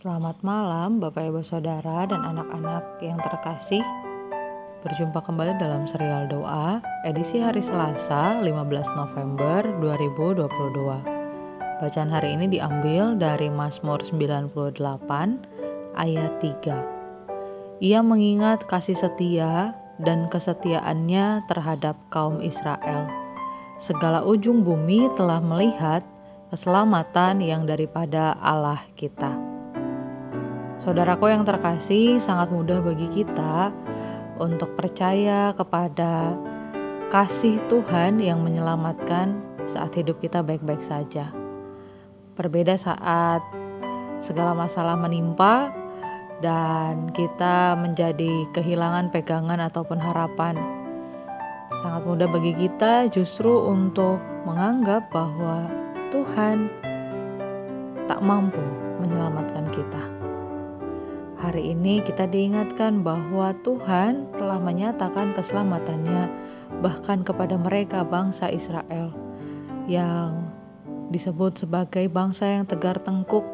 Selamat malam Bapak Ibu Saudara dan anak-anak yang terkasih. Berjumpa kembali dalam serial doa edisi hari Selasa 15 November 2022. Bacaan hari ini diambil dari Mazmur 98 ayat 3. Ia mengingat kasih setia dan kesetiaannya terhadap kaum Israel. Segala ujung bumi telah melihat keselamatan yang daripada Allah kita. Saudaraku yang terkasih, sangat mudah bagi kita untuk percaya kepada kasih Tuhan yang menyelamatkan saat hidup kita baik-baik saja. Berbeda saat segala masalah menimpa dan kita menjadi kehilangan pegangan ataupun harapan. Sangat mudah bagi kita justru untuk menganggap bahwa Tuhan tak mampu menyelamatkan kita. Hari ini kita diingatkan bahwa Tuhan telah menyatakan keselamatannya bahkan kepada mereka bangsa Israel yang disebut sebagai bangsa yang tegar tengkuk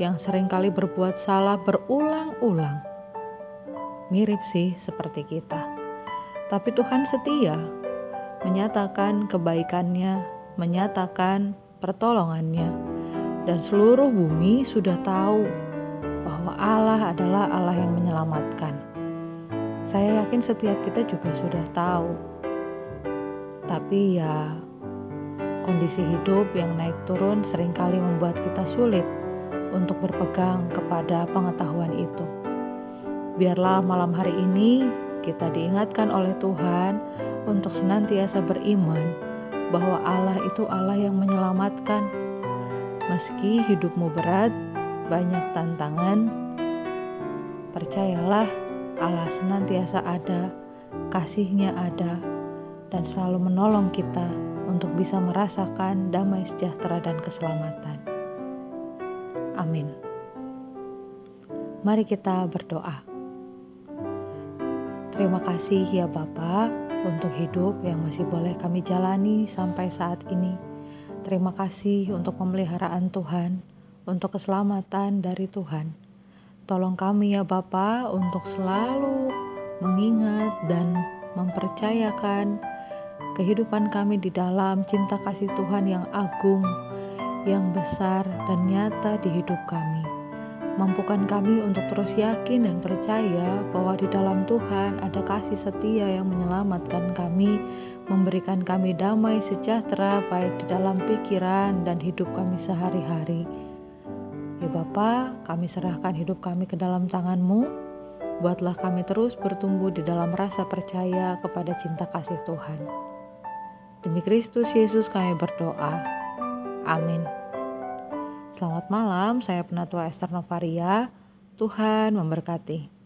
yang sering kali berbuat salah berulang-ulang. Mirip sih seperti kita. Tapi Tuhan setia menyatakan kebaikannya, menyatakan pertolongannya. Dan seluruh bumi sudah tahu bahwa Allah adalah Allah yang menyelamatkan. Saya yakin setiap kita juga sudah tahu. Tapi ya kondisi hidup yang naik turun sering kali membuat kita sulit untuk berpegang kepada pengetahuan itu. Biarlah malam hari ini kita diingatkan oleh Tuhan untuk senantiasa beriman bahwa Allah itu Allah yang menyelamatkan. Meski hidupmu berat, banyak tantangan, percayalah Allah senantiasa ada, kasihnya ada, dan selalu menolong kita untuk bisa merasakan damai sejahtera dan keselamatan. Amin. Mari kita berdoa. Terima kasih ya Bapa untuk hidup yang masih boleh kami jalani sampai saat ini. Terima kasih untuk pemeliharaan Tuhan untuk keselamatan dari Tuhan. Tolong kami ya Bapa untuk selalu mengingat dan mempercayakan kehidupan kami di dalam cinta kasih Tuhan yang agung, yang besar dan nyata di hidup kami. Mampukan kami untuk terus yakin dan percaya bahwa di dalam Tuhan ada kasih setia yang menyelamatkan kami, memberikan kami damai sejahtera baik di dalam pikiran dan hidup kami sehari-hari. Ya Bapa, kami serahkan hidup kami ke dalam tangan-Mu. Buatlah kami terus bertumbuh di dalam rasa percaya kepada cinta kasih Tuhan. Demi Kristus Yesus kami berdoa. Amin. Selamat malam, saya Penatua Esther Novaria. Tuhan memberkati.